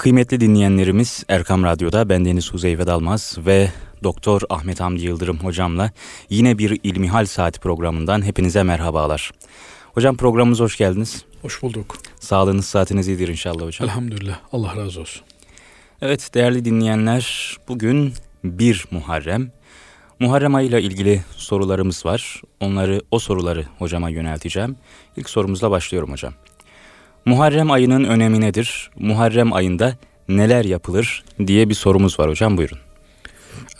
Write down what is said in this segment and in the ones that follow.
Kıymetli dinleyenlerimiz Erkam Radyo'da ben Deniz Huzeyfe Dalmaz ve Doktor Ahmet Hamdi Yıldırım hocamla yine bir İlmihal Saati programından hepinize merhabalar. Hocam programımıza hoş geldiniz. Hoş bulduk. Sağlığınız saatiniz iyidir inşallah hocam. Elhamdülillah. Allah razı olsun. Evet değerli dinleyenler bugün 1 Muharrem. Muharrem ayıyla ilgili sorularımız var. Onları o soruları hocama yönelteceğim. İlk sorumuzla başlıyorum hocam. Muharrem ayının önemi nedir? Muharrem ayında neler yapılır diye bir sorumuz var hocam buyurun.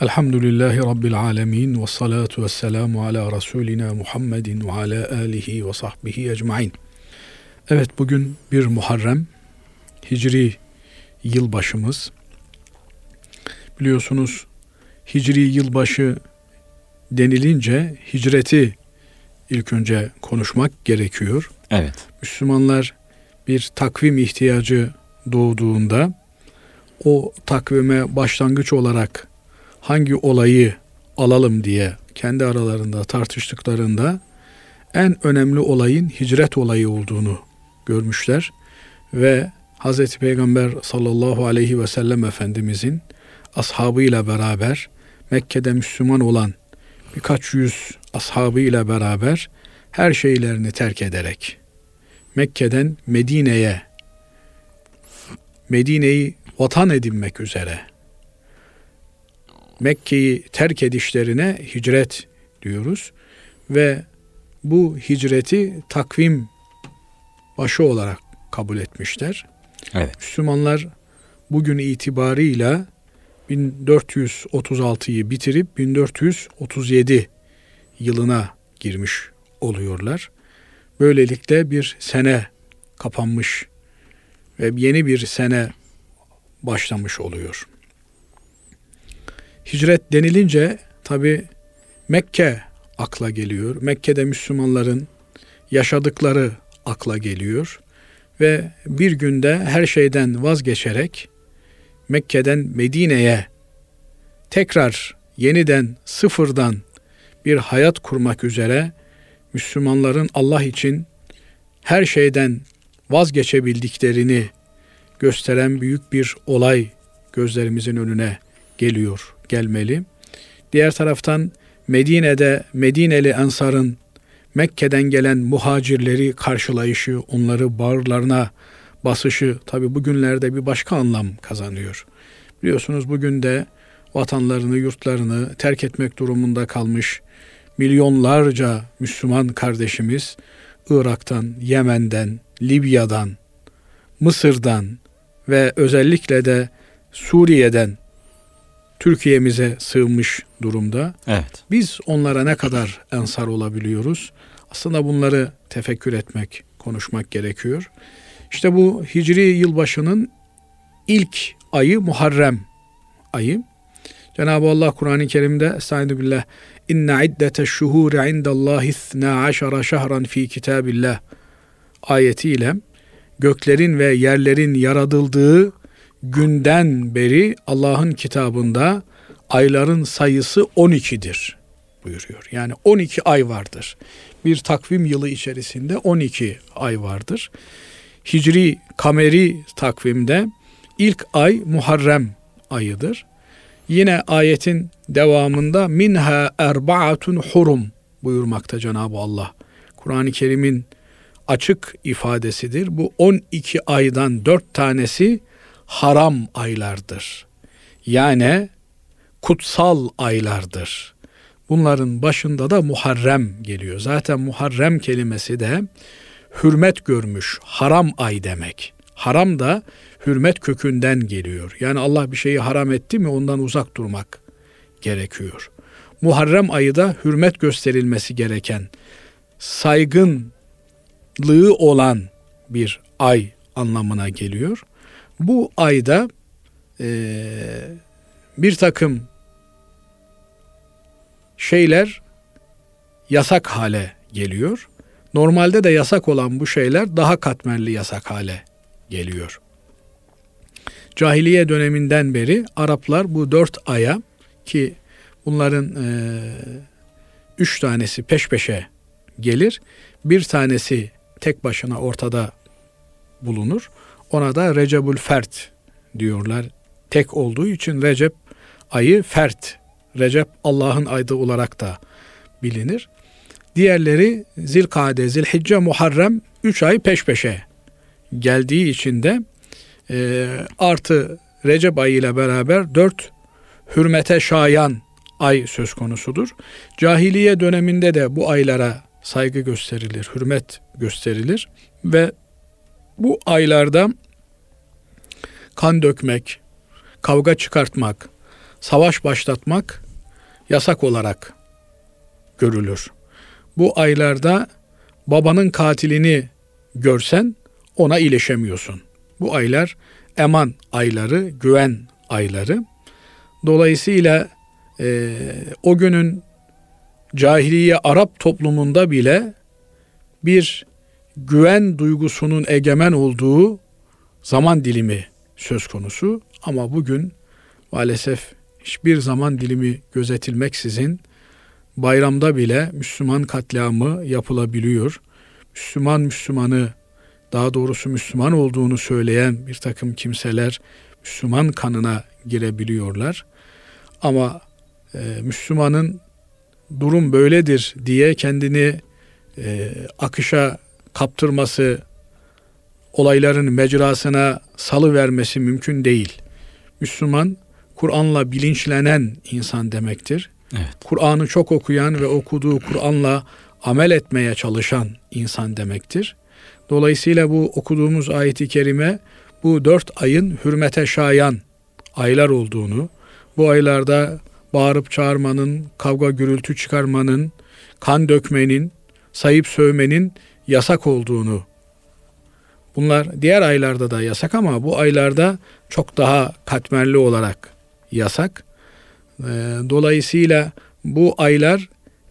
Elhamdülillahi Rabbil alemin ve salatu ve selamu ala Resulina Muhammedin ve ala alihi ve sahbihi ecmain. Evet bugün bir Muharrem Hicri yılbaşımız. Biliyorsunuz Hicri yılbaşı denilince hicreti ilk önce konuşmak gerekiyor. Evet. Müslümanlar bir takvim ihtiyacı doğduğunda o takvime başlangıç olarak hangi olayı alalım diye kendi aralarında tartıştıklarında en önemli olayın hicret olayı olduğunu görmüşler ve Hz. Peygamber sallallahu aleyhi ve sellem Efendimizin ashabıyla beraber Mekke'de Müslüman olan birkaç yüz ashabıyla beraber her şeylerini terk ederek Mekke'den Medine'ye Medine'yi vatan edinmek üzere Mekke'yi terk edişlerine hicret diyoruz ve bu hicreti takvim başı olarak kabul etmişler. Evet. Müslümanlar bugün itibarıyla 1436'yı bitirip 1437 yılına girmiş oluyorlar. Böylelikle bir sene kapanmış ve yeni bir sene başlamış oluyor. Hicret denilince tabi Mekke akla geliyor. Mekke'de Müslümanların yaşadıkları akla geliyor ve bir günde her şeyden vazgeçerek Mekke'den Medine'ye tekrar yeniden sıfırdan bir hayat kurmak üzere Müslümanların Allah için her şeyden vazgeçebildiklerini gösteren büyük bir olay gözlerimizin önüne geliyor, gelmeli. Diğer taraftan Medine'de Medineli Ensar'ın Mekke'den gelen muhacirleri karşılayışı, onları bağırlarına basışı tabi bugünlerde bir başka anlam kazanıyor. Biliyorsunuz bugün de vatanlarını, yurtlarını terk etmek durumunda kalmış milyonlarca Müslüman kardeşimiz Irak'tan, Yemen'den, Libya'dan, Mısır'dan ve özellikle de Suriye'den Türkiye'mize sığınmış durumda. Evet. Biz onlara ne kadar ensar olabiliyoruz? Aslında bunları tefekkür etmek, konuşmak gerekiyor. İşte bu Hicri yılbaşının ilk ayı Muharrem ayı. Cenab-ı Allah Kur'an-ı Kerim'de Estaizu billah İnne iddete şuhuri indallahi ithna aşara şehran fi kitabillah ayetiyle göklerin ve yerlerin yaratıldığı günden beri Allah'ın kitabında ayların sayısı 12'dir buyuruyor. Yani 12 ay vardır. Bir takvim yılı içerisinde 12 ay vardır. Hicri kameri takvimde ilk ay Muharrem ayıdır. Yine ayetin devamında minha erbaatun hurum buyurmakta Cenab-ı Allah. Kur'an-ı Kerim'in açık ifadesidir. Bu 12 aydan 4 tanesi haram aylardır. Yani kutsal aylardır. Bunların başında da Muharrem geliyor. Zaten Muharrem kelimesi de hürmet görmüş, haram ay demek. Haram da hürmet kökünden geliyor. Yani Allah bir şeyi haram etti mi ondan uzak durmak gerekiyor. Muharrem ayı da hürmet gösterilmesi gereken, saygınlığı olan bir ay anlamına geliyor. Bu ayda e, bir takım şeyler yasak hale geliyor. Normalde de yasak olan bu şeyler daha katmerli yasak hale geliyor. Cahiliye döneminden beri Araplar bu dört aya ki bunların e, üç tanesi peş peşe gelir. Bir tanesi tek başına ortada bulunur. Ona da Recebül Fert diyorlar. Tek olduğu için Recep ayı fert. Recep Allah'ın aydı olarak da bilinir. Diğerleri Zilkade, Zilhicce, Muharrem 3 ay peş peşe geldiği için de e, artı Recep ayı ile beraber 4 hürmete şayan ay söz konusudur. Cahiliye döneminde de bu aylara saygı gösterilir, hürmet gösterilir ve bu aylarda kan dökmek, kavga çıkartmak, savaş başlatmak yasak olarak görülür. Bu aylarda babanın katilini görsen ona iyileşemiyorsun. Bu aylar eman ayları, güven ayları. Dolayısıyla e, o günün cahiliye Arap toplumunda bile bir güven duygusunun egemen olduğu zaman dilimi söz konusu. Ama bugün maalesef hiçbir zaman dilimi gözetilmeksizin bayramda bile Müslüman katliamı yapılabiliyor. Müslüman Müslümanı daha doğrusu Müslüman olduğunu söyleyen bir takım kimseler Müslüman kanına girebiliyorlar. Ama e, Müslümanın durum böyledir diye kendini e, akışa kaptırması, olayların mecrasına salı vermesi mümkün değil. Müslüman Kur'an'la bilinçlenen insan demektir. Evet. Kur'an'ı çok okuyan ve okuduğu Kur'an'la amel etmeye çalışan insan demektir. Dolayısıyla bu okuduğumuz ayeti kerime bu dört ayın hürmete şayan aylar olduğunu, bu aylarda bağırıp çağırmanın, kavga gürültü çıkarmanın, kan dökmenin, sayıp sövmenin yasak olduğunu. Bunlar diğer aylarda da yasak ama bu aylarda çok daha katmerli olarak yasak. Ee, dolayısıyla bu aylar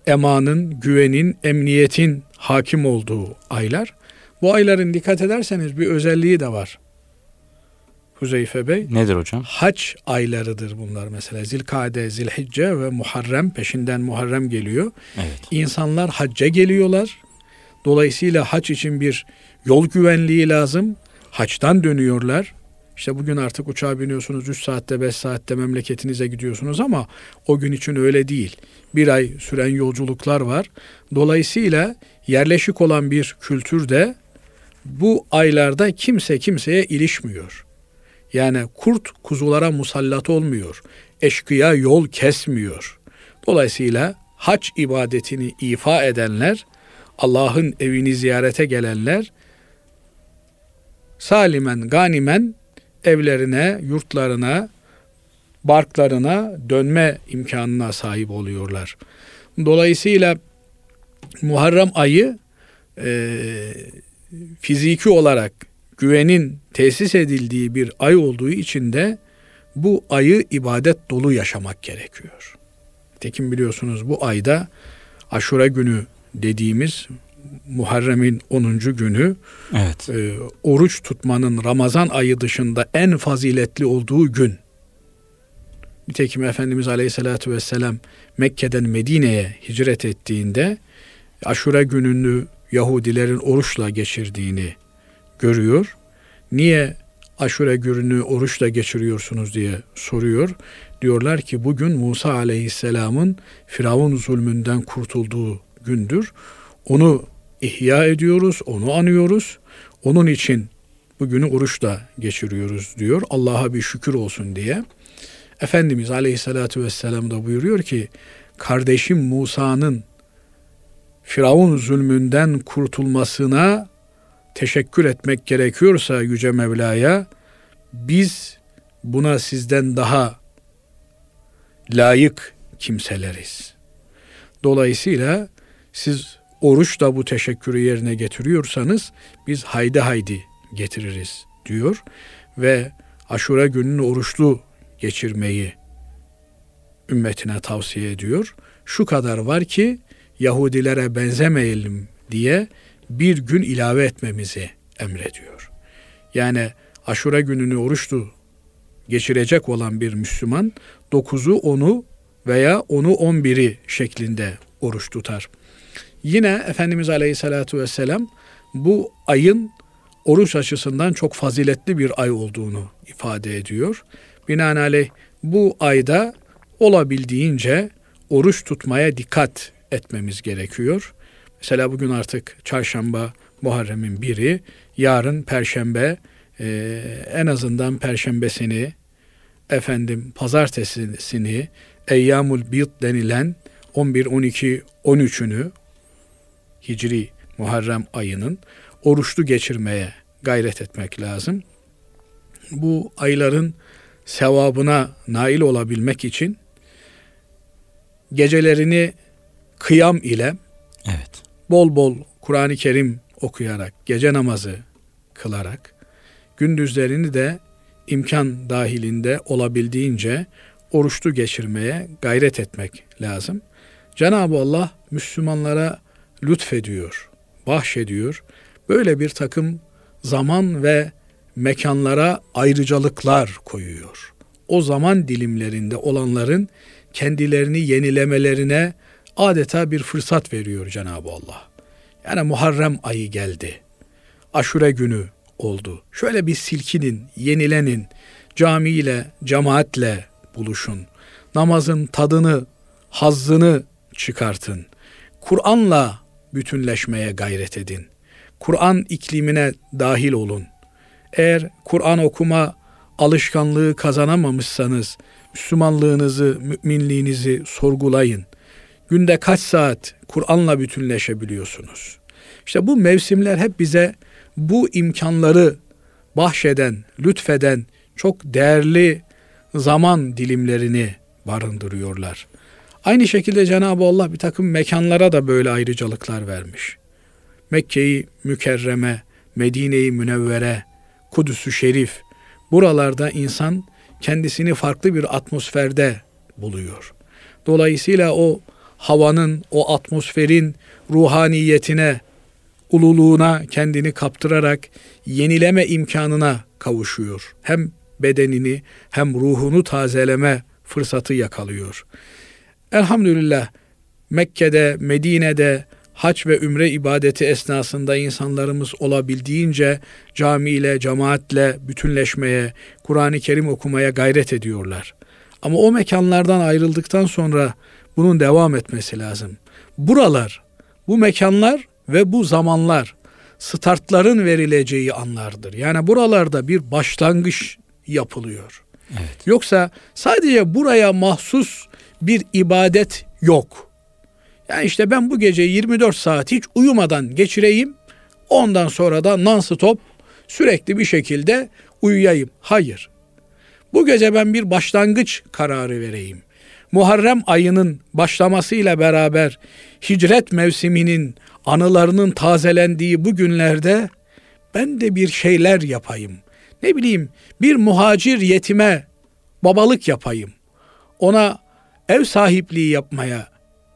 emanın, güvenin, emniyetin hakim olduğu aylar. Bu ayların dikkat ederseniz bir özelliği de var. Huzeyfe Bey. Nedir hocam? Haç aylarıdır bunlar mesela. Zilkade, Zilhicce ve Muharrem peşinden Muharrem geliyor. Evet. İnsanlar hacca geliyorlar. Dolayısıyla haç için bir yol güvenliği lazım. Haçtan dönüyorlar. İşte bugün artık uçağa biniyorsunuz 3 saatte 5 saatte memleketinize gidiyorsunuz ama o gün için öyle değil. Bir ay süren yolculuklar var. Dolayısıyla yerleşik olan bir kültürde bu aylarda kimse kimseye ilişmiyor. Yani kurt kuzulara musallat olmuyor. Eşkıya yol kesmiyor. Dolayısıyla hac ibadetini ifa edenler, Allah'ın evini ziyarete gelenler salimen ganimen evlerine, yurtlarına, barklarına dönme imkanına sahip oluyorlar. Dolayısıyla Muharrem ayı e, fiziki olarak güvenin tesis edildiği bir ay olduğu için de bu ayı ibadet dolu yaşamak gerekiyor. Tekin biliyorsunuz bu ayda Aşure günü dediğimiz Muharrem'in 10. günü Evet. e, oruç tutmanın Ramazan ayı dışında en faziletli olduğu gün. Nitekim Efendimiz Aleyhisselatü Vesselam Mekke'den Medine'ye hicret ettiğinde Aşure gününü Yahudilerin oruçla geçirdiğini görüyor. Niye Aşure gününü oruçla geçiriyorsunuz diye soruyor. Diyorlar ki bugün Musa Aleyhisselam'ın Firavun zulmünden kurtulduğu gündür. Onu ihya ediyoruz, onu anıyoruz. Onun için bugünü oruçla geçiriyoruz diyor. Allah'a bir şükür olsun diye. Efendimiz Aleyhisselatü Vesselam da buyuruyor ki kardeşim Musa'nın Firavun zulmünden kurtulmasına teşekkür etmek gerekiyorsa Yüce Mevla'ya biz buna sizden daha layık kimseleriz. Dolayısıyla siz oruç da bu teşekkürü yerine getiriyorsanız biz haydi haydi getiririz diyor ve aşure gününü oruçlu geçirmeyi ümmetine tavsiye ediyor. Şu kadar var ki Yahudilere benzemeyelim diye bir gün ilave etmemizi emrediyor. Yani aşure gününü oruçlu geçirecek olan bir Müslüman 9'u 10'u veya 10'u 11'i şeklinde oruç tutar. Yine Efendimiz Aleyhisselatü Vesselam bu ayın oruç açısından çok faziletli bir ay olduğunu ifade ediyor. Binaenaleyh bu ayda olabildiğince oruç tutmaya dikkat etmemiz gerekiyor. Mesela bugün artık çarşamba Muharrem'in biri, yarın perşembe e, en azından perşembesini, efendim pazartesini, Eyyamul Bid denilen 11, 12, 13'ünü Hicri Muharrem ayının oruçlu geçirmeye gayret etmek lazım. Bu ayların sevabına nail olabilmek için gecelerini kıyam ile Evet. bol bol Kur'an-ı Kerim okuyarak, gece namazı kılarak, gündüzlerini de imkan dahilinde olabildiğince oruçlu geçirmeye gayret etmek lazım. Cenab-ı Allah Müslümanlara lütfediyor, bahşediyor. Böyle bir takım zaman ve mekanlara ayrıcalıklar koyuyor. O zaman dilimlerinde olanların kendilerini yenilemelerine adeta bir fırsat veriyor Cenab-ı Allah. Yani Muharrem ayı geldi. Aşure günü oldu. Şöyle bir silkinin, yenilenin, camiyle, cemaatle buluşun. Namazın tadını, hazzını çıkartın. Kur'an'la bütünleşmeye gayret edin. Kur'an iklimine dahil olun. Eğer Kur'an okuma alışkanlığı kazanamamışsanız Müslümanlığınızı, müminliğinizi sorgulayın. Günde kaç saat Kur'an'la bütünleşebiliyorsunuz? İşte bu mevsimler hep bize bu imkanları bahşeden, lütfeden çok değerli zaman dilimlerini barındırıyorlar. Aynı şekilde Cenab-ı Allah bir takım mekanlara da böyle ayrıcalıklar vermiş. Mekke'yi mükerreme, Medine'yi münevvere, Kudüs-ü Şerif, buralarda insan kendisini farklı bir atmosferde buluyor. Dolayısıyla o havanın, o atmosferin ruhaniyetine, ululuğuna kendini kaptırarak yenileme imkanına kavuşuyor. Hem bedenini hem ruhunu tazeleme fırsatı yakalıyor. Elhamdülillah Mekke'de, Medine'de hac ve ümre ibadeti esnasında insanlarımız olabildiğince camiyle, cemaatle bütünleşmeye, Kur'an-ı Kerim okumaya gayret ediyorlar. Ama o mekanlardan ayrıldıktan sonra bunun devam etmesi lazım. Buralar, bu mekanlar ve bu zamanlar startların verileceği anlardır. Yani buralarda bir başlangıç yapılıyor. Evet. Yoksa sadece buraya mahsus bir ibadet yok. Yani işte ben bu gece 24 saat hiç uyumadan geçireyim. Ondan sonra da non-stop sürekli bir şekilde uyuyayım. Hayır. Bu gece ben bir başlangıç kararı vereyim. Muharrem ayının başlamasıyla beraber hicret mevsiminin anılarının tazelendiği bu günlerde ben de bir şeyler yapayım. Ne bileyim bir muhacir yetime babalık yapayım. Ona ev sahipliği yapmaya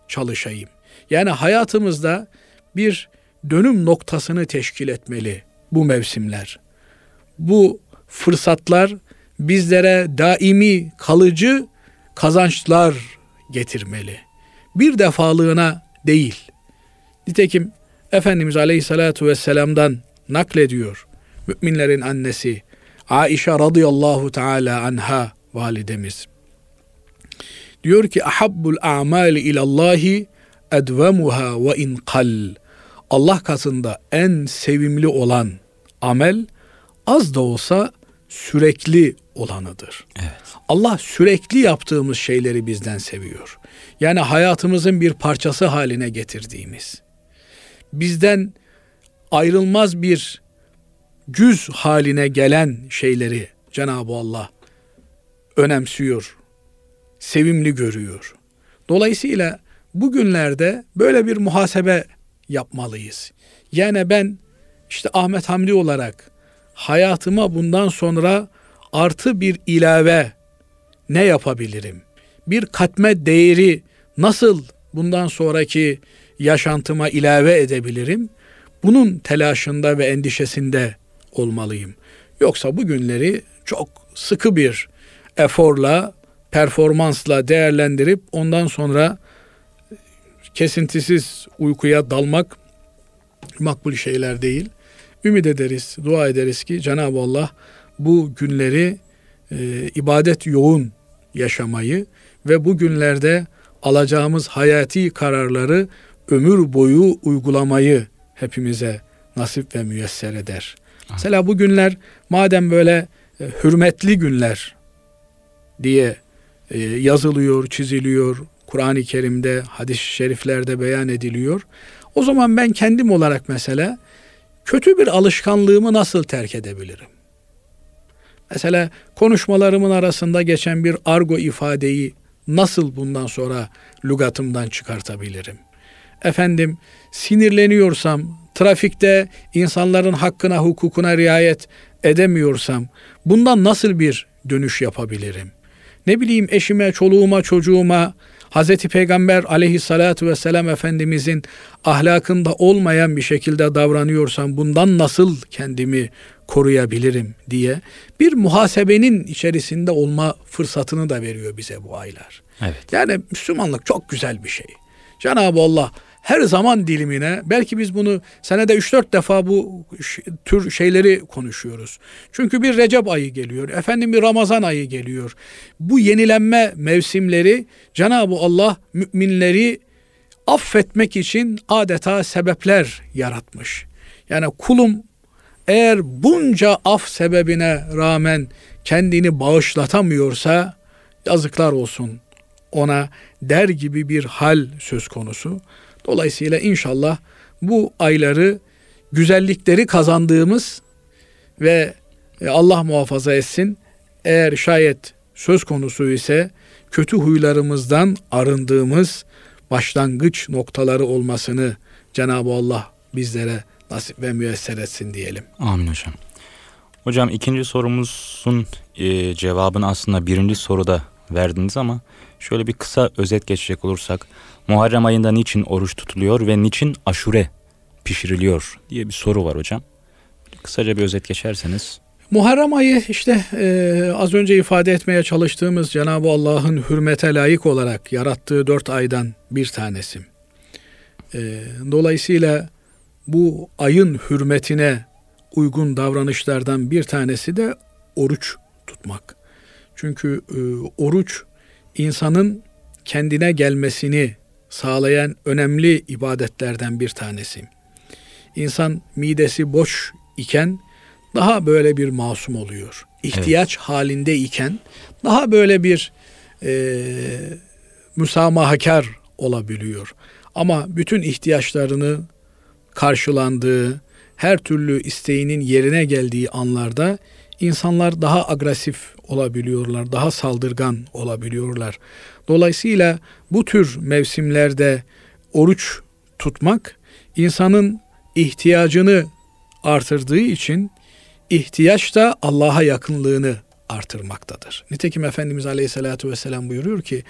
çalışayım. Yani hayatımızda bir dönüm noktasını teşkil etmeli bu mevsimler. Bu fırsatlar bizlere daimi kalıcı kazançlar getirmeli. Bir defalığına değil. Nitekim Efendimiz Aleyhisselatü Vesselam'dan naklediyor. Müminlerin annesi Aişe radıyallahu teala anha validemiz. Diyor ki ahabbul a'mali ilallahi edvemuha ve in kal. Allah katında en sevimli olan amel az da olsa sürekli olanıdır. Evet. Allah sürekli yaptığımız şeyleri bizden seviyor. Yani hayatımızın bir parçası haline getirdiğimiz, bizden ayrılmaz bir cüz haline gelen şeyleri Cenab-ı Allah önemsiyor, sevimli görüyor. Dolayısıyla bugünlerde böyle bir muhasebe yapmalıyız. Yani ben işte Ahmet Hamdi olarak hayatıma bundan sonra artı bir ilave ne yapabilirim? Bir katme değeri nasıl bundan sonraki yaşantıma ilave edebilirim? Bunun telaşında ve endişesinde olmalıyım. Yoksa bu günleri çok sıkı bir eforla, performansla değerlendirip ondan sonra kesintisiz uykuya dalmak makbul şeyler değil. ümit ederiz, dua ederiz ki Cenab-ı Allah bu günleri e, ibadet yoğun yaşamayı ve bu günlerde alacağımız hayati kararları ömür boyu uygulamayı hepimize nasip ve müyesser eder. Mesela bu günler madem böyle e, hürmetli günler diye e, yazılıyor, çiziliyor, Kur'an-ı Kerim'de, hadis-i şeriflerde beyan ediliyor. O zaman ben kendim olarak mesela kötü bir alışkanlığımı nasıl terk edebilirim? Mesela konuşmalarımın arasında geçen bir argo ifadeyi nasıl bundan sonra lügatımdan çıkartabilirim? Efendim sinirleniyorsam, trafikte insanların hakkına, hukukuna riayet edemiyorsam bundan nasıl bir dönüş yapabilirim? Ne bileyim eşime, çoluğuma, çocuğuma Hazreti Peygamber aleyhissalatu vesselam Efendimizin ahlakında olmayan bir şekilde davranıyorsam bundan nasıl kendimi koruyabilirim diye bir muhasebenin içerisinde olma fırsatını da veriyor bize bu aylar. Evet. Yani Müslümanlık çok güzel bir şey. Cenab-ı Allah her zaman dilimine belki biz bunu senede 3-4 defa bu tür şeyleri konuşuyoruz. Çünkü bir Recep ayı geliyor. Efendim bir Ramazan ayı geliyor. Bu yenilenme mevsimleri Cenab-ı Allah müminleri affetmek için adeta sebepler yaratmış. Yani kulum eğer bunca af sebebine rağmen kendini bağışlatamıyorsa yazıklar olsun ona der gibi bir hal söz konusu. Dolayısıyla inşallah bu ayları güzellikleri kazandığımız ve e, Allah muhafaza etsin eğer şayet söz konusu ise kötü huylarımızdan arındığımız başlangıç noktaları olmasını Cenab-ı Allah bizlere nasip ve müyesser etsin diyelim. Amin hocam. Hocam ikinci sorumuzun e, cevabını aslında birinci soruda verdiniz ama şöyle bir kısa özet geçecek olursak Muharrem ayında niçin oruç tutuluyor ve niçin aşure pişiriliyor diye bir soru var hocam. Kısaca bir özet geçerseniz. Muharrem ayı işte e, az önce ifade etmeye çalıştığımız Cenab-ı Allah'ın hürmete layık olarak yarattığı dört aydan bir tanesi. E, dolayısıyla bu ayın hürmetine uygun davranışlardan bir tanesi de oruç tutmak. Çünkü e, oruç insanın kendine gelmesini sağlayan önemli ibadetlerden bir tanesi. İnsan midesi boş iken daha böyle bir masum oluyor. İhtiyaç evet. halinde iken daha böyle bir e, müsamahakar olabiliyor. Ama bütün ihtiyaçlarını karşılandığı, her türlü isteğinin yerine geldiği anlarda insanlar daha agresif olabiliyorlar, daha saldırgan olabiliyorlar. Dolayısıyla bu tür mevsimlerde oruç tutmak insanın ihtiyacını artırdığı için ihtiyaç da Allah'a yakınlığını artırmaktadır. Nitekim Efendimiz Aleyhisselatü Vesselam buyuruyor ki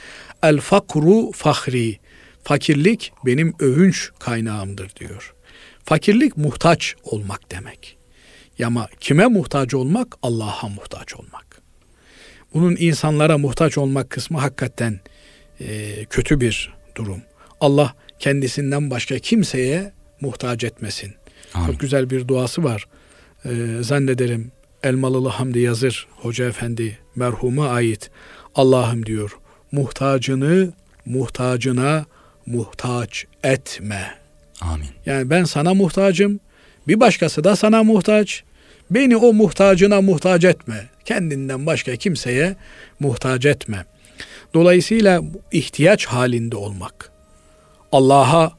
El fakru fahri Fakirlik benim övünç kaynağımdır diyor. Fakirlik muhtaç olmak demek. Ama kime muhtaç olmak? Allah'a muhtaç olmak. Bunun insanlara muhtaç olmak kısmı hakikaten e, kötü bir durum. Allah kendisinden başka kimseye muhtaç etmesin. Amin. Çok güzel bir duası var. E, zannederim Elmalılı Hamdi Yazır Hoca Efendi merhuma ait. Allah'ım diyor muhtacını muhtacına muhtaç etme. Amin. Yani ben sana muhtacım. Bir başkası da sana muhtaç. Beni o muhtacına muhtaç etme. Kendinden başka kimseye muhtaç etme. Dolayısıyla ihtiyaç halinde olmak, Allah'a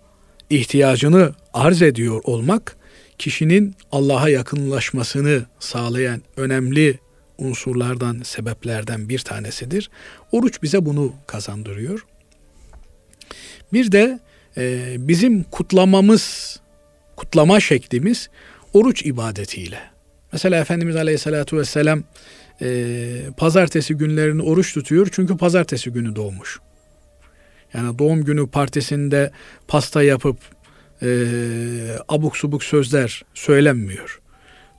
ihtiyacını arz ediyor olmak, kişinin Allah'a yakınlaşmasını sağlayan önemli unsurlardan, sebeplerden bir tanesidir. Oruç bize bunu kazandırıyor. Bir de e, bizim kutlamamız, kutlama şeklimiz oruç ibadetiyle. Mesela Efendimiz Aleyhisselatü Vesselam e, pazartesi günlerini oruç tutuyor çünkü pazartesi günü doğmuş. Yani doğum günü partisinde pasta yapıp e, abuk subuk sözler söylenmiyor.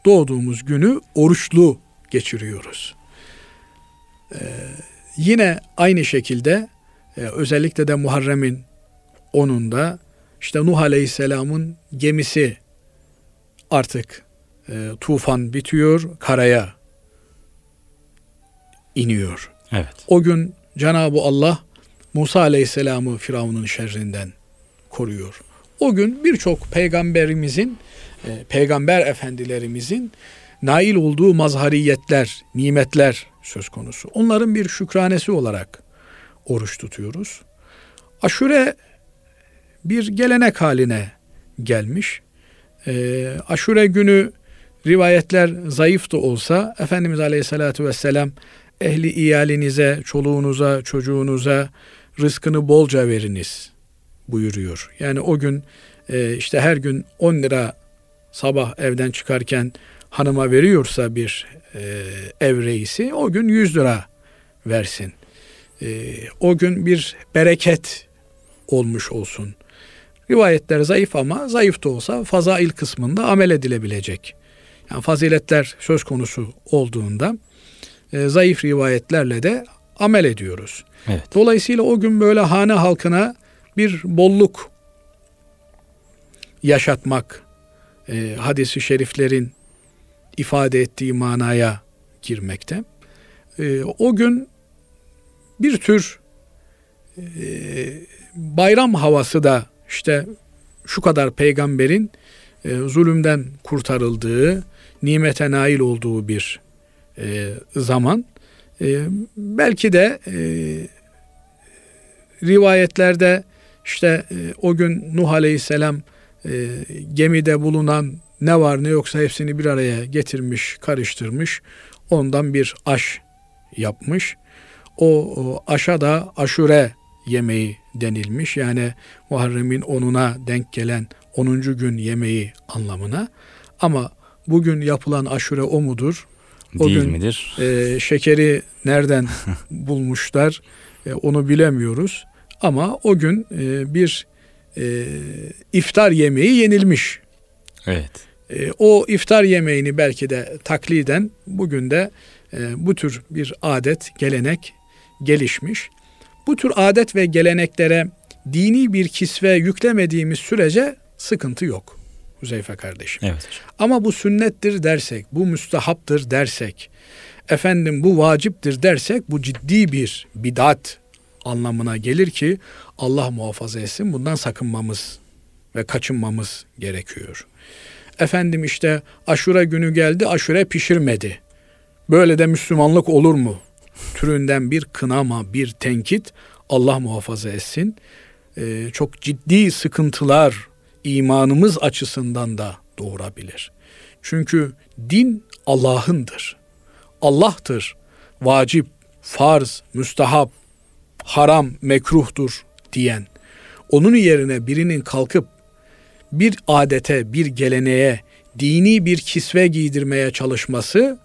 Doğduğumuz günü oruçlu geçiriyoruz. E, yine aynı şekilde e, özellikle de Muharrem'in onunda işte Nuh Aleyhisselam'ın gemisi artık e, tufan bitiyor, karaya iniyor. Evet. O gün Cenab-ı Allah Musa Aleyhisselam'ı Firavun'un şerrinden koruyor. O gün birçok peygamberimizin, e, peygamber efendilerimizin nail olduğu mazhariyetler, nimetler söz konusu. Onların bir şükranesi olarak oruç tutuyoruz. Aşure bir gelenek haline gelmiş. E, aşure günü rivayetler zayıf da olsa Efendimiz Aleyhisselatü Vesselam ehli iyalinize, çoluğunuza, çocuğunuza rızkını bolca veriniz buyuruyor. Yani o gün e, işte her gün 10 lira sabah evden çıkarken hanıma veriyorsa bir e, ev reisi o gün 100 lira versin. E, o gün bir bereket olmuş olsun. Rivayetler zayıf ama zayıf da olsa fazail kısmında amel edilebilecek. Yani faziletler söz konusu olduğunda e, zayıf rivayetlerle de amel ediyoruz. Evet. Dolayısıyla o gün böyle hane halkına bir bolluk yaşatmak e, hadisi şeriflerin ifade ettiği manaya girmekte. E, o gün bir tür e, bayram havası da işte şu kadar peygamberin e, zulümden kurtarıldığı, nimete nail olduğu bir e, zaman. E, belki de e, rivayetlerde işte e, o gün Nuh Aleyhisselam e, gemide bulunan ne var ne yoksa hepsini bir araya getirmiş, karıştırmış. Ondan bir aş yapmış. O, o aşa da aşure yemeği denilmiş. Yani Muharrem'in onuna denk gelen 10. gün yemeği anlamına. Ama bugün yapılan aşure o mudur? O Değil gün, midir? E, şekeri nereden bulmuşlar e, onu bilemiyoruz. Ama o gün e, bir e, iftar yemeği yenilmiş. Evet. E, o iftar yemeğini belki de takliden bugün de e, bu tür bir adet, gelenek gelişmiş. Bu tür adet ve geleneklere dini bir kisve yüklemediğimiz sürece sıkıntı yok. Huzeyfe kardeşim. Evet. Ama bu sünnettir dersek, bu müstehaptır dersek, efendim bu vaciptir dersek bu ciddi bir bidat anlamına gelir ki Allah muhafaza etsin bundan sakınmamız ve kaçınmamız gerekiyor. Efendim işte aşure günü geldi aşure pişirmedi. Böyle de Müslümanlık olur mu? Türünden bir kınama, bir tenkit Allah muhafaza etsin. Ee, çok ciddi sıkıntılar imanımız açısından da doğurabilir. Çünkü din Allah'ındır. Allah'tır. Vacip, farz, müstahap, haram, mekruhtur diyen. Onun yerine birinin kalkıp bir adete, bir geleneğe, dini bir kisve giydirmeye çalışması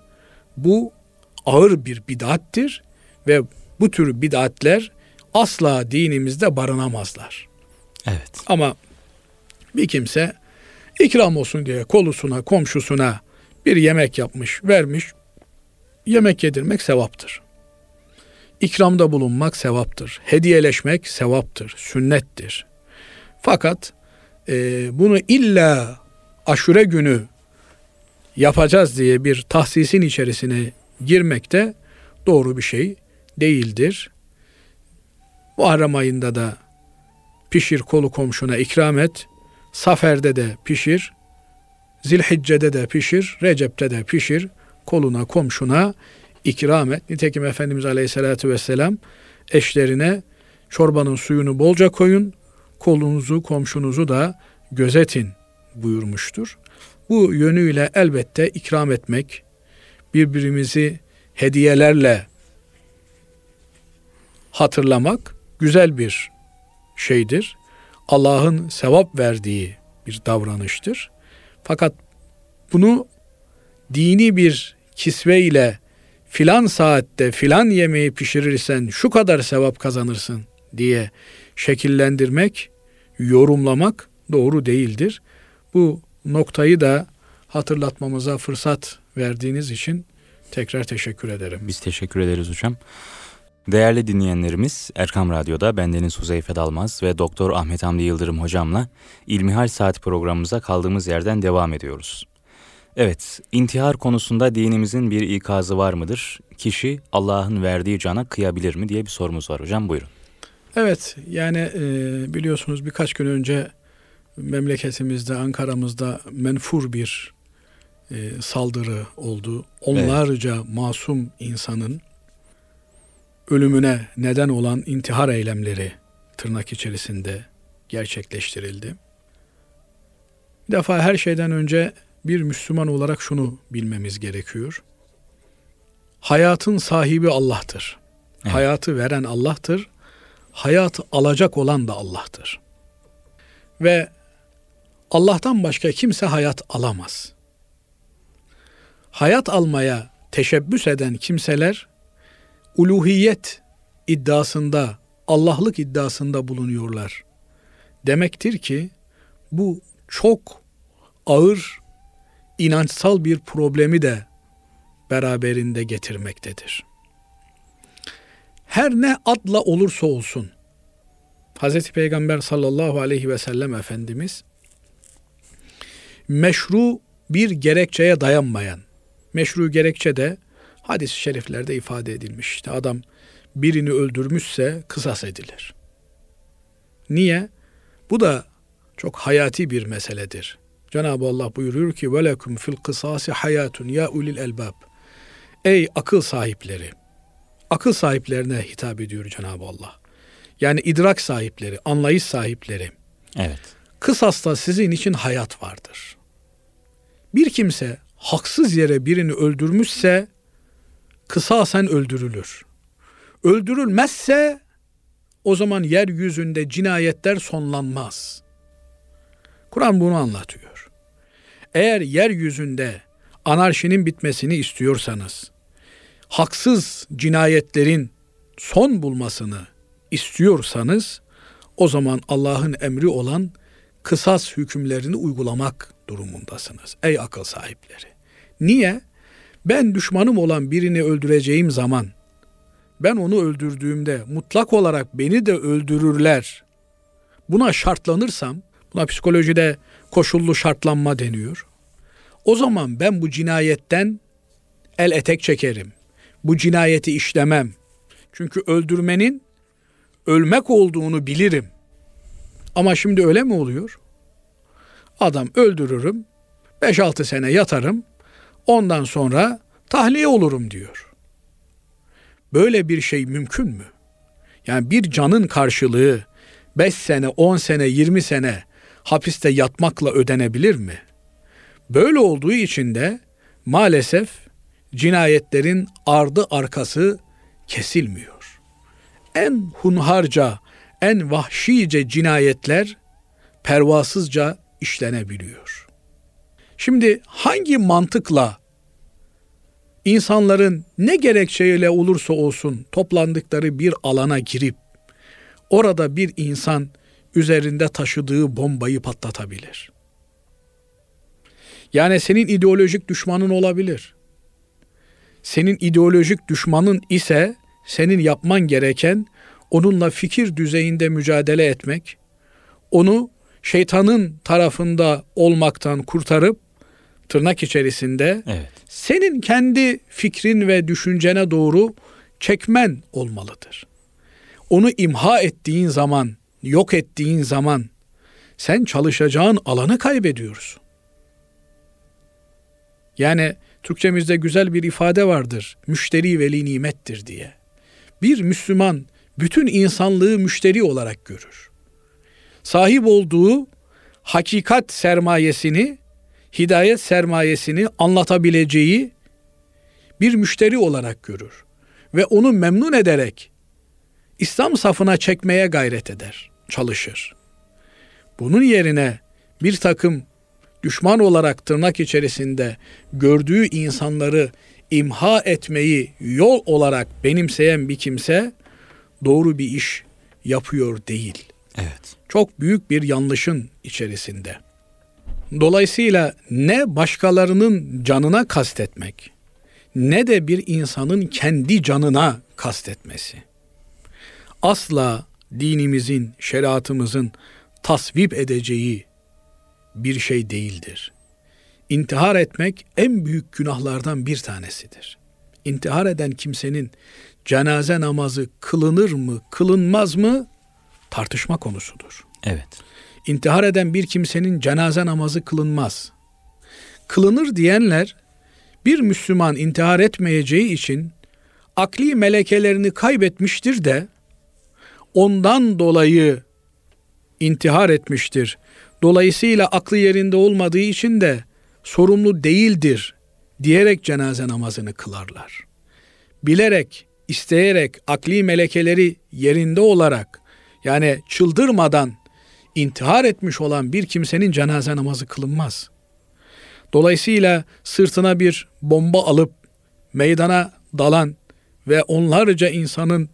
bu ağır bir bidattir ve bu tür bidatler asla dinimizde barınamazlar. Evet. Ama bir kimse ikram olsun diye kolusuna, komşusuna bir yemek yapmış, vermiş. Yemek yedirmek sevaptır. İkramda bulunmak sevaptır. Hediyeleşmek sevaptır, sünnettir. Fakat e, bunu illa aşure günü yapacağız diye bir tahsisin içerisine girmek de doğru bir şey değildir. Muharrem ayında da pişir kolu komşuna ikram et. Safer'de de pişir. Zilhicce'de de pişir. Recep'te de pişir. Koluna komşuna ikram et. Nitekim Efendimiz Aleyhisselatü Vesselam eşlerine çorbanın suyunu bolca koyun. Kolunuzu komşunuzu da gözetin buyurmuştur. Bu yönüyle elbette ikram etmek, birbirimizi hediyelerle hatırlamak güzel bir şeydir. Allah'ın sevap verdiği bir davranıştır. Fakat bunu dini bir kisve ile filan saatte filan yemeği pişirirsen şu kadar sevap kazanırsın diye şekillendirmek, yorumlamak doğru değildir. Bu noktayı da hatırlatmamıza fırsat verdiğiniz için tekrar teşekkür ederim. Biz teşekkür ederiz hocam. Değerli dinleyenlerimiz Erkam Radyo'da bendeniz Huzeyfe Dalmaz ve Doktor Ahmet Hamdi Yıldırım hocamla İlmihal Saat programımıza kaldığımız yerden devam ediyoruz. Evet, intihar konusunda dinimizin bir ikazı var mıdır? Kişi Allah'ın verdiği cana kıyabilir mi diye bir sorumuz var hocam. Buyurun. Evet, yani e, biliyorsunuz birkaç gün önce memleketimizde, Ankara'mızda menfur bir e, saldırı oldu. Onlarca evet. masum insanın ölümüne neden olan intihar eylemleri tırnak içerisinde gerçekleştirildi. Bir defa her şeyden önce bir Müslüman olarak şunu bilmemiz gerekiyor. Hayatın sahibi Allah'tır. Evet. Hayatı veren Allah'tır. Hayatı alacak olan da Allah'tır. Ve Allah'tan başka kimse hayat alamaz. Hayat almaya teşebbüs eden kimseler uluhiyet iddiasında, Allah'lık iddiasında bulunuyorlar. Demektir ki bu çok ağır inançsal bir problemi de beraberinde getirmektedir. Her ne adla olursa olsun Hz. Peygamber sallallahu aleyhi ve sellem Efendimiz meşru bir gerekçeye dayanmayan, meşru gerekçe de hadis-i şeriflerde ifade edilmiş. İşte adam birini öldürmüşse kısas edilir. Niye? Bu da çok hayati bir meseledir. Cenab-ı Allah buyuruyor ki velekum fil kısasi hayatun ya ulil elbab. Ey akıl sahipleri. Akıl sahiplerine hitap ediyor Cenab-ı Allah. Yani idrak sahipleri, anlayış sahipleri. Evet. Kısasta sizin için hayat vardır. Bir kimse haksız yere birini öldürmüşse kısasen öldürülür. Öldürülmezse o zaman yeryüzünde cinayetler sonlanmaz. Kur'an bunu anlatıyor. Eğer yeryüzünde anarşinin bitmesini istiyorsanız, haksız cinayetlerin son bulmasını istiyorsanız, o zaman Allah'ın emri olan kısas hükümlerini uygulamak durumundasınız. Ey akıl sahipleri. Niye? Ben düşmanım olan birini öldüreceğim zaman ben onu öldürdüğümde mutlak olarak beni de öldürürler. Buna şartlanırsam, buna psikolojide koşullu şartlanma deniyor. O zaman ben bu cinayetten el etek çekerim. Bu cinayeti işlemem. Çünkü öldürmenin ölmek olduğunu bilirim. Ama şimdi öyle mi oluyor? Adam öldürürüm, 5-6 sene yatarım, ondan sonra tahliye olurum diyor. Böyle bir şey mümkün mü? Yani bir canın karşılığı 5 sene, 10 sene, 20 sene hapiste yatmakla ödenebilir mi? Böyle olduğu için de maalesef cinayetlerin ardı arkası kesilmiyor. En hunharca, en vahşice cinayetler pervasızca işlenebiliyor. Şimdi hangi mantıkla insanların ne gerekçeyle olursa olsun toplandıkları bir alana girip orada bir insan üzerinde taşıdığı bombayı patlatabilir? Yani senin ideolojik düşmanın olabilir. Senin ideolojik düşmanın ise senin yapman gereken onunla fikir düzeyinde mücadele etmek, onu şeytanın tarafında olmaktan kurtarıp tırnak içerisinde evet. senin kendi fikrin ve düşüncene doğru çekmen olmalıdır. Onu imha ettiğin zaman, yok ettiğin zaman sen çalışacağın alanı kaybediyorsun. Yani Türkçemizde güzel bir ifade vardır. Müşteri veli nimettir diye. Bir Müslüman bütün insanlığı müşteri olarak görür. Sahip olduğu hakikat sermayesini, hidayet sermayesini anlatabileceği bir müşteri olarak görür ve onu memnun ederek İslam safına çekmeye gayret eder, çalışır. Bunun yerine bir takım düşman olarak tırnak içerisinde gördüğü insanları imha etmeyi yol olarak benimseyen bir kimse doğru bir iş yapıyor değil. Evet. Çok büyük bir yanlışın içerisinde. Dolayısıyla ne başkalarının canına kastetmek ne de bir insanın kendi canına kastetmesi. Asla dinimizin, şeriatımızın tasvip edeceği bir şey değildir. intihar etmek en büyük günahlardan bir tanesidir. İntihar eden kimsenin cenaze namazı kılınır mı, kılınmaz mı tartışma konusudur. Evet. İntihar eden bir kimsenin cenaze namazı kılınmaz. Kılınır diyenler bir Müslüman intihar etmeyeceği için akli melekelerini kaybetmiştir de ondan dolayı intihar etmiştir. Dolayısıyla aklı yerinde olmadığı için de sorumlu değildir diyerek cenaze namazını kılarlar. Bilerek, isteyerek akli melekeleri yerinde olarak yani çıldırmadan intihar etmiş olan bir kimsenin cenaze namazı kılınmaz. Dolayısıyla sırtına bir bomba alıp meydana dalan ve onlarca insanın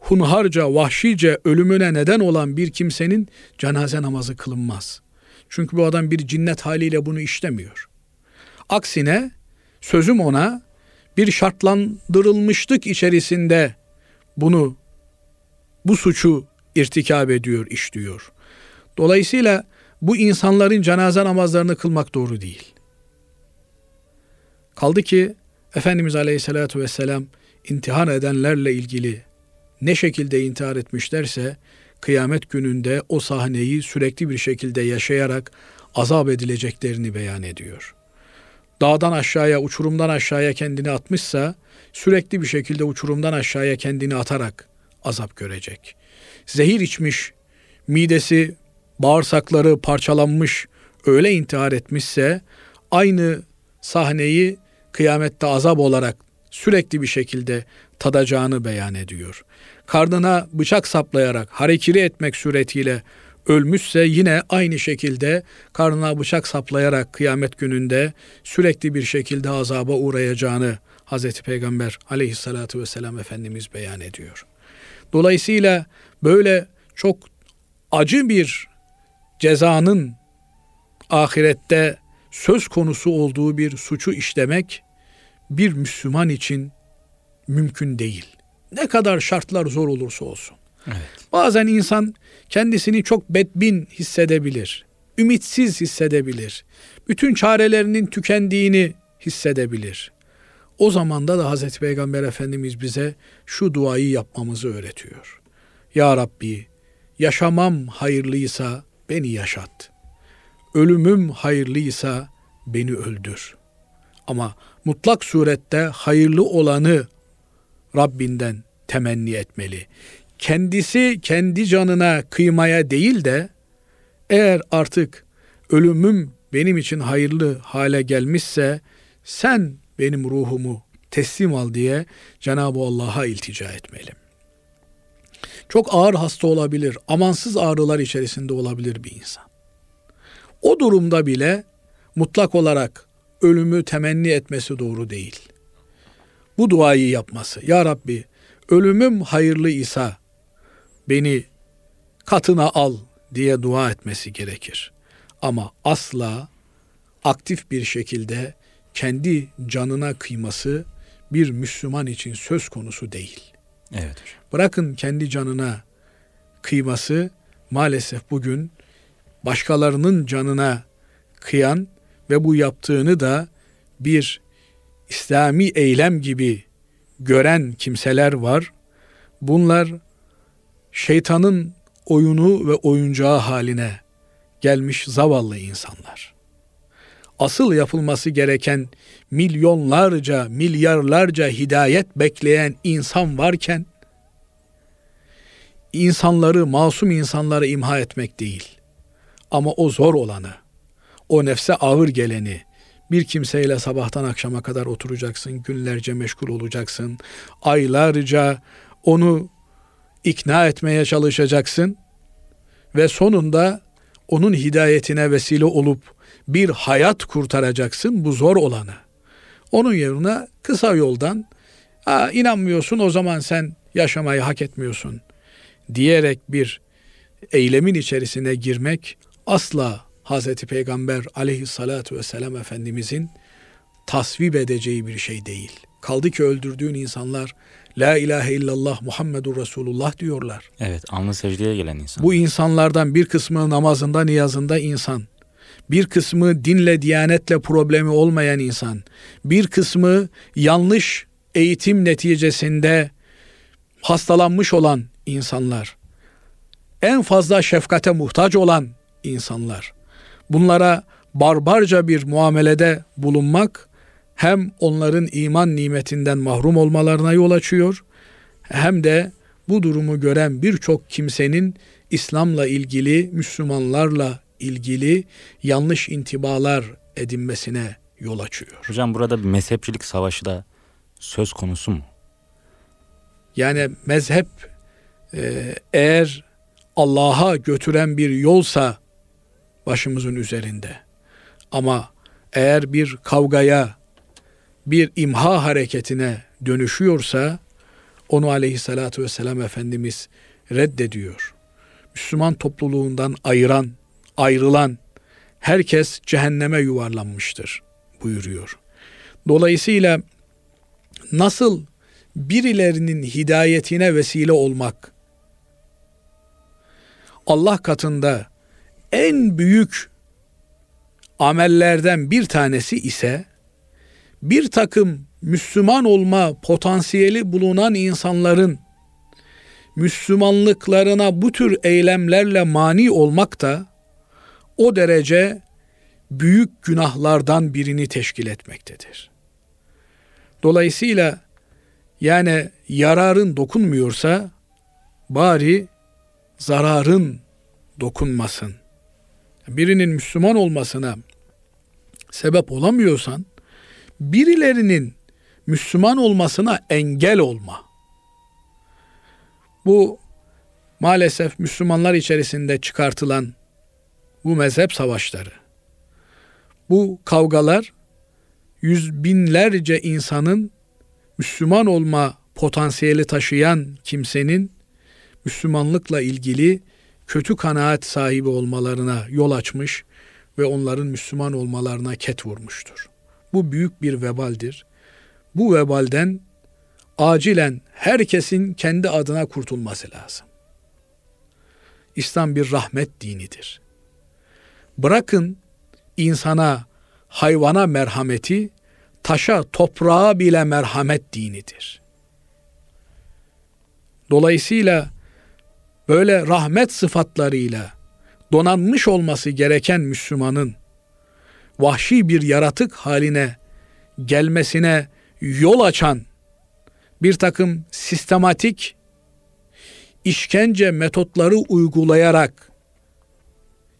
hunharca, vahşice ölümüne neden olan bir kimsenin cenaze namazı kılınmaz. Çünkü bu adam bir cinnet haliyle bunu işlemiyor. Aksine sözüm ona bir şartlandırılmışlık içerisinde bunu bu suçu irtikab ediyor, işliyor. Dolayısıyla bu insanların cenaze namazlarını kılmak doğru değil. Kaldı ki Efendimiz Aleyhisselatü Vesselam intihar edenlerle ilgili ne şekilde intihar etmişlerse kıyamet gününde o sahneyi sürekli bir şekilde yaşayarak azap edileceklerini beyan ediyor. Dağdan aşağıya, uçurumdan aşağıya kendini atmışsa sürekli bir şekilde uçurumdan aşağıya kendini atarak azap görecek. Zehir içmiş, midesi, bağırsakları parçalanmış, öyle intihar etmişse aynı sahneyi kıyamette azap olarak sürekli bir şekilde tadacağını beyan ediyor. Karnına bıçak saplayarak harekiri etmek suretiyle ölmüşse yine aynı şekilde karnına bıçak saplayarak kıyamet gününde sürekli bir şekilde azaba uğrayacağını Hazreti Peygamber aleyhissalatü vesselam Efendimiz beyan ediyor. Dolayısıyla böyle çok acı bir cezanın ahirette söz konusu olduğu bir suçu işlemek bir Müslüman için mümkün değil. Ne kadar şartlar zor olursa olsun. Evet. Bazen insan kendisini çok bedbin hissedebilir. Ümitsiz hissedebilir. Bütün çarelerinin tükendiğini hissedebilir. O zamanda da Hazreti Peygamber Efendimiz bize şu duayı yapmamızı öğretiyor. Ya Rabbi, yaşamam hayırlıysa beni yaşat. Ölümüm hayırlıysa beni öldür. Ama mutlak surette hayırlı olanı Rabbinden temenni etmeli. Kendisi kendi canına kıymaya değil de eğer artık ölümüm benim için hayırlı hale gelmişse sen benim ruhumu teslim al diye Cenab-ı Allah'a iltica etmeli. Çok ağır hasta olabilir, amansız ağrılar içerisinde olabilir bir insan. O durumda bile mutlak olarak ölümü temenni etmesi doğru değil. Bu duayı yapması. Ya Rabbi ölümüm hayırlı ise beni katına al diye dua etmesi gerekir. Ama asla aktif bir şekilde kendi canına kıyması bir Müslüman için söz konusu değil. Evet. Bırakın kendi canına kıyması maalesef bugün başkalarının canına kıyan ve bu yaptığını da bir İslami eylem gibi gören kimseler var. Bunlar şeytanın oyunu ve oyuncağı haline gelmiş zavallı insanlar. Asıl yapılması gereken milyonlarca, milyarlarca hidayet bekleyen insan varken insanları, masum insanları imha etmek değil. Ama o zor olanı, o nefse ağır geleni, bir kimseyle sabahtan akşama kadar oturacaksın, günlerce meşgul olacaksın, aylarca onu ikna etmeye çalışacaksın ve sonunda onun hidayetine vesile olup bir hayat kurtaracaksın bu zor olanı. Onun yerine kısa yoldan Aa, inanmıyorsun o zaman sen yaşamayı hak etmiyorsun diyerek bir eylemin içerisine girmek asla Hazreti Peygamber aleyhissalatu vesselam Efendimizin tasvip edeceği bir şey değil. Kaldı ki öldürdüğün insanlar La ilahe illallah Muhammedur Resulullah diyorlar. Evet alnı secdeye gelen insan. Bu insanlardan bir kısmı namazında niyazında insan. bir kısmı dinle, diyanetle problemi olmayan insan, bir kısmı yanlış eğitim neticesinde hastalanmış olan insanlar, en fazla şefkate muhtaç olan insanlar. Bunlara barbarca bir muamelede bulunmak hem onların iman nimetinden mahrum olmalarına yol açıyor hem de bu durumu gören birçok kimsenin İslam'la ilgili, Müslümanlarla ilgili yanlış intibalar edinmesine yol açıyor. Hocam burada bir mezhepçilik savaşı da söz konusu mu? Yani mezhep e, eğer Allah'a götüren bir yolsa başımızın üzerinde. Ama eğer bir kavgaya, bir imha hareketine dönüşüyorsa onu aleyhissalatü vesselam Efendimiz reddediyor. Müslüman topluluğundan ayıran, ayrılan herkes cehenneme yuvarlanmıştır buyuruyor. Dolayısıyla nasıl birilerinin hidayetine vesile olmak Allah katında en büyük amellerden bir tanesi ise bir takım Müslüman olma potansiyeli bulunan insanların Müslümanlıklarına bu tür eylemlerle mani olmak da o derece büyük günahlardan birini teşkil etmektedir. Dolayısıyla yani yararın dokunmuyorsa bari zararın dokunmasın. Birinin Müslüman olmasına sebep olamıyorsan birilerinin Müslüman olmasına engel olma. Bu maalesef Müslümanlar içerisinde çıkartılan bu mezhep savaşları, bu kavgalar yüz binlerce insanın Müslüman olma potansiyeli taşıyan kimsenin Müslümanlıkla ilgili kötü kanaat sahibi olmalarına yol açmış ve onların Müslüman olmalarına ket vurmuştur. Bu büyük bir vebaldir. Bu vebalden acilen herkesin kendi adına kurtulması lazım. İslam bir rahmet dinidir. Bırakın insana, hayvana merhameti, taşa, toprağa bile merhamet dinidir. Dolayısıyla böyle rahmet sıfatlarıyla donanmış olması gereken Müslümanın vahşi bir yaratık haline gelmesine yol açan bir takım sistematik işkence metotları uygulayarak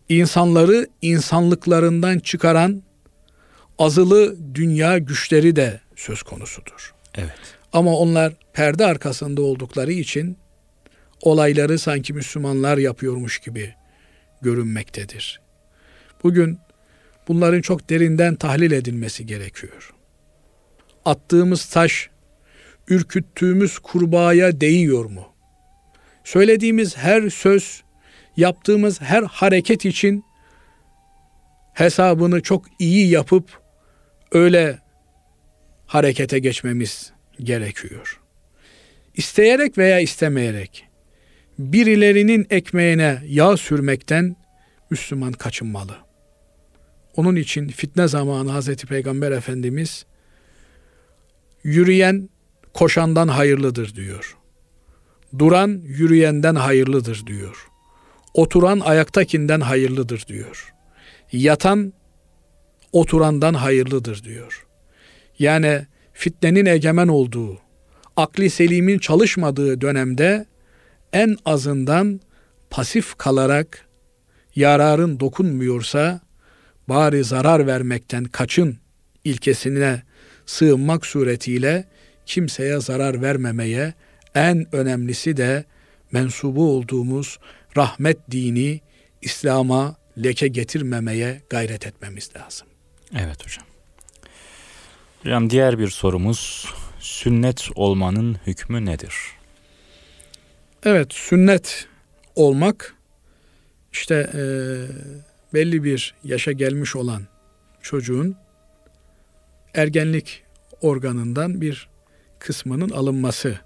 insanları insanlıklarından çıkaran azılı dünya güçleri de söz konusudur. Evet. Ama onlar perde arkasında oldukları için olayları sanki Müslümanlar yapıyormuş gibi görünmektedir. Bugün bunların çok derinden tahlil edilmesi gerekiyor. Attığımız taş ürküttüğümüz kurbağaya değiyor mu? Söylediğimiz her söz, yaptığımız her hareket için hesabını çok iyi yapıp öyle harekete geçmemiz gerekiyor. İsteyerek veya istemeyerek birilerinin ekmeğine yağ sürmekten Müslüman kaçınmalı. Onun için fitne zamanı Hazreti Peygamber Efendimiz yürüyen koşandan hayırlıdır diyor. Duran yürüyenden hayırlıdır diyor. Oturan ayaktakinden hayırlıdır diyor. Yatan oturandan hayırlıdır diyor. Yani fitnenin egemen olduğu, akli selimin çalışmadığı dönemde en azından pasif kalarak yararın dokunmuyorsa bari zarar vermekten kaçın ilkesine sığınmak suretiyle kimseye zarar vermemeye en önemlisi de mensubu olduğumuz rahmet dini İslam'a leke getirmemeye gayret etmemiz lazım. Evet hocam. Hocam diğer bir sorumuz sünnet olmanın hükmü nedir? Evet sünnet olmak işte e, belli bir yaşa gelmiş olan çocuğun ergenlik organından bir kısmının alınması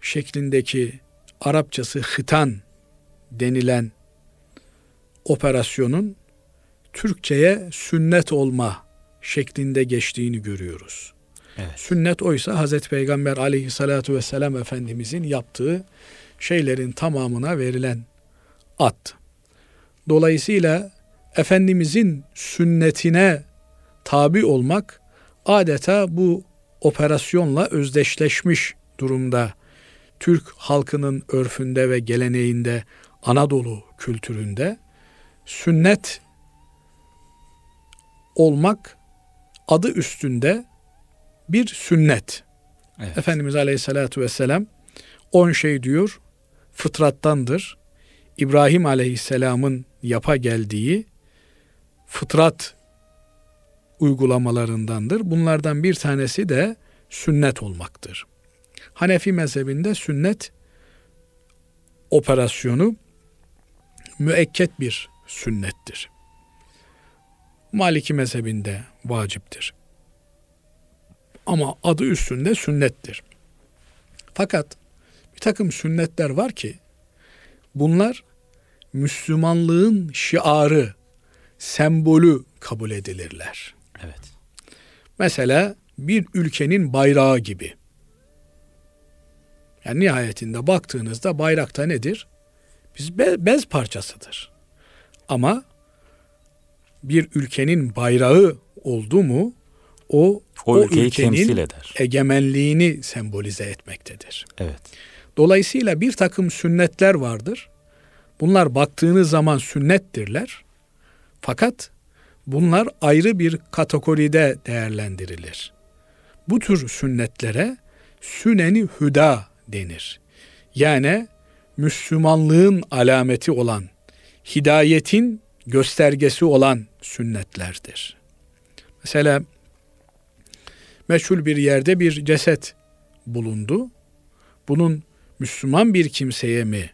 şeklindeki Arapçası hıtan denilen operasyonun Türkçeye sünnet olma şeklinde geçtiğini görüyoruz. Evet. Sünnet oysa Hazreti Peygamber aleyhissalatu vesselam Efendimizin yaptığı şeylerin tamamına verilen at. Dolayısıyla Efendimizin sünnetine tabi olmak adeta bu operasyonla özdeşleşmiş durumda. Türk halkının örfünde ve geleneğinde, Anadolu kültüründe sünnet olmak adı üstünde bir sünnet. Evet. Efendimiz Aleyhisselatü Vesselam on şey diyor fıtrattandır. İbrahim Aleyhisselam'ın yapa geldiği fıtrat uygulamalarındandır. Bunlardan bir tanesi de sünnet olmaktır. Hanefi mezhebinde sünnet operasyonu müekket bir sünnettir. Maliki mezhebinde vaciptir. Ama adı üstünde sünnettir. Fakat bir takım sünnetler var ki bunlar Müslümanlığın şiarı, sembolü kabul edilirler. Evet. Mesela bir ülkenin bayrağı gibi. Yani nihayetinde baktığınızda bayrakta nedir? Biz be- bez parçasıdır. Ama bir ülkenin bayrağı oldu mu o O, ülkeyi temsil eder. egemenliğini sembolize etmektedir. Evet. Dolayısıyla bir takım sünnetler vardır. Bunlar baktığınız zaman sünnettirler. Fakat bunlar ayrı bir kategoride değerlendirilir. Bu tür sünnetlere süneni hüda denir. Yani Müslümanlığın alameti olan, hidayetin göstergesi olan sünnetlerdir. Mesela meşhur bir yerde bir ceset bulundu. Bunun Müslüman bir kimseye mi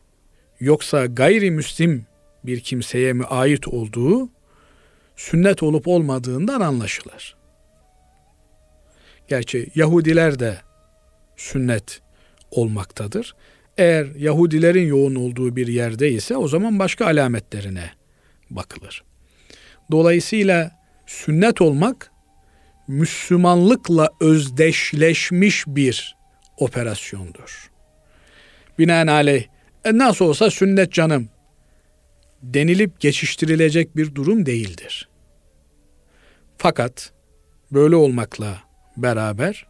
yoksa gayrimüslim bir kimseye mi ait olduğu sünnet olup olmadığından anlaşılır. Gerçi Yahudiler de sünnet olmaktadır. Eğer Yahudilerin yoğun olduğu bir yerde ise o zaman başka alametlerine bakılır. Dolayısıyla sünnet olmak Müslümanlıkla özdeşleşmiş bir operasyondur. Binaenaleyh e nasıl olsa sünnet canım denilip geçiştirilecek bir durum değildir. Fakat böyle olmakla beraber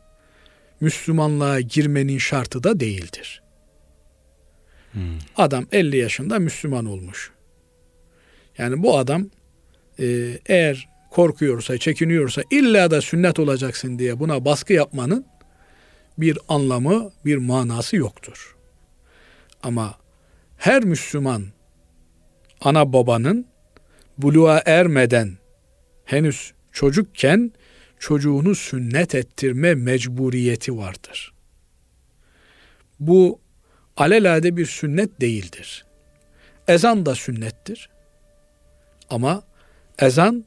Müslümanlığa girmenin şartı da değildir. Hmm. Adam 50 yaşında Müslüman olmuş. Yani bu adam e, eğer korkuyorsa, çekiniyorsa illa da sünnet olacaksın diye buna baskı yapmanın bir anlamı, bir manası yoktur. Ama her Müslüman ana babanın buluğa ermeden henüz çocukken çocuğunu sünnet ettirme mecburiyeti vardır. Bu alelade bir sünnet değildir. Ezan da sünnettir. Ama ezan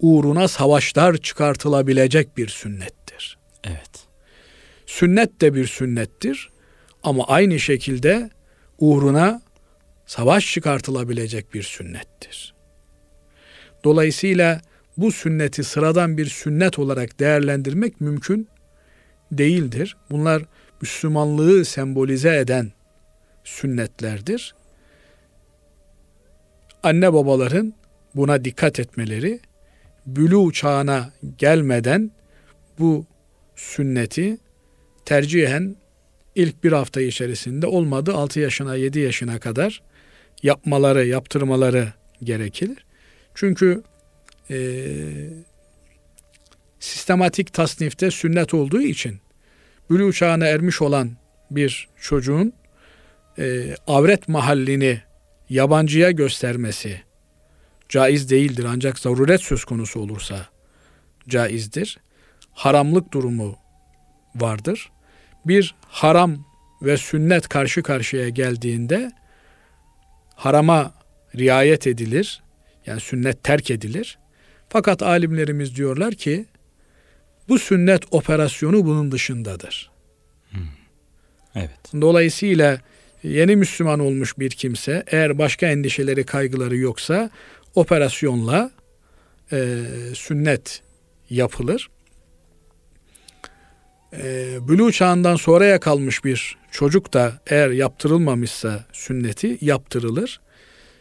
uğruna savaşlar çıkartılabilecek bir sünnettir. Evet. Sünnet de bir sünnettir ama aynı şekilde uğruna savaş çıkartılabilecek bir sünnettir. Dolayısıyla bu sünneti sıradan bir sünnet olarak değerlendirmek mümkün değildir. Bunlar Müslümanlığı sembolize eden sünnetlerdir. Anne babaların buna dikkat etmeleri, bülü çağına gelmeden bu sünneti tercihen ilk bir hafta içerisinde olmadı 6 yaşına 7 yaşına kadar yapmaları, yaptırmaları gerekir. Çünkü e, sistematik tasnifte sünnet olduğu için bülü çağına ermiş olan bir çocuğun e, avret mahallini yabancıya göstermesi caiz değildir ancak zaruret söz konusu olursa caizdir. Haramlık durumu vardır. Bir haram ve sünnet karşı karşıya geldiğinde harama riayet edilir. Yani sünnet terk edilir. Fakat alimlerimiz diyorlar ki bu sünnet operasyonu bunun dışındadır. Evet. Dolayısıyla yeni Müslüman olmuş bir kimse eğer başka endişeleri kaygıları yoksa operasyonla e, sünnet yapılır. E, bülü çağından sonraya kalmış bir çocuk da eğer yaptırılmamışsa sünneti yaptırılır.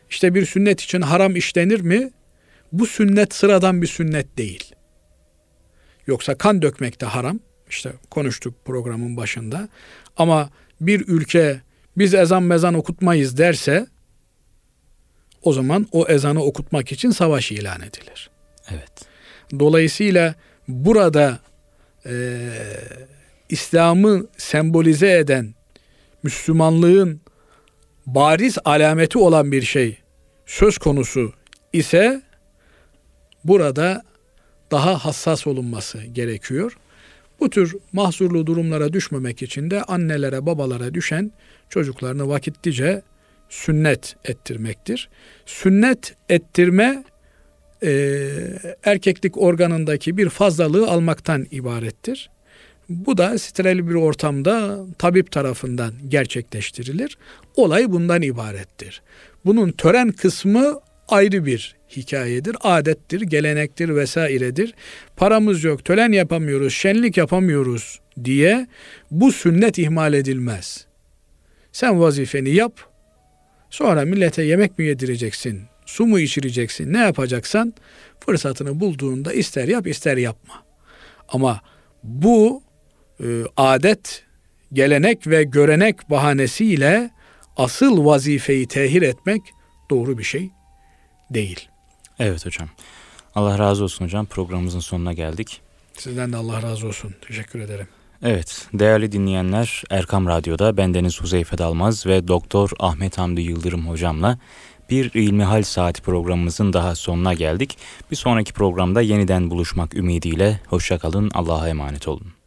İşte bir sünnet için haram işlenir mi? Bu sünnet sıradan bir sünnet değil. Yoksa kan dökmek de haram. İşte konuştuk programın başında. Ama bir ülke biz ezan mezan okutmayız derse o zaman o ezanı okutmak için savaş ilan edilir. Evet. Dolayısıyla burada e, İslam'ı sembolize eden Müslümanlığın bariz alameti olan bir şey söz konusu ise burada daha hassas olunması gerekiyor. Bu tür mahzurlu durumlara düşmemek için de annelere babalara düşen çocuklarını vakitlice sünnet ettirmektir. Sünnet ettirme e, erkeklik organındaki bir fazlalığı almaktan ibarettir. Bu da steril bir ortamda tabip tarafından gerçekleştirilir. Olay bundan ibarettir. Bunun tören kısmı ayrı bir hikayedir, adettir, gelenektir vesairedir. Paramız yok, tören yapamıyoruz, şenlik yapamıyoruz diye bu sünnet ihmal edilmez. Sen vazifeni yap, sonra millete yemek mi yedireceksin, su mu içireceksin, ne yapacaksan fırsatını bulduğunda ister yap ister yapma. Ama bu e, adet, gelenek ve görenek bahanesiyle asıl vazifeyi tehir etmek doğru bir şey değil. Evet hocam. Allah razı olsun hocam. Programımızın sonuna geldik. Sizden de Allah razı olsun. Teşekkür ederim. Evet, değerli dinleyenler, Erkam Radyo'da bendeniz Huzeyfe Dalmaz ve Doktor Ahmet Hamdi Yıldırım hocamla bir İlmihal Saati programımızın daha sonuna geldik. Bir sonraki programda yeniden buluşmak ümidiyle hoşçakalın, Allah'a emanet olun.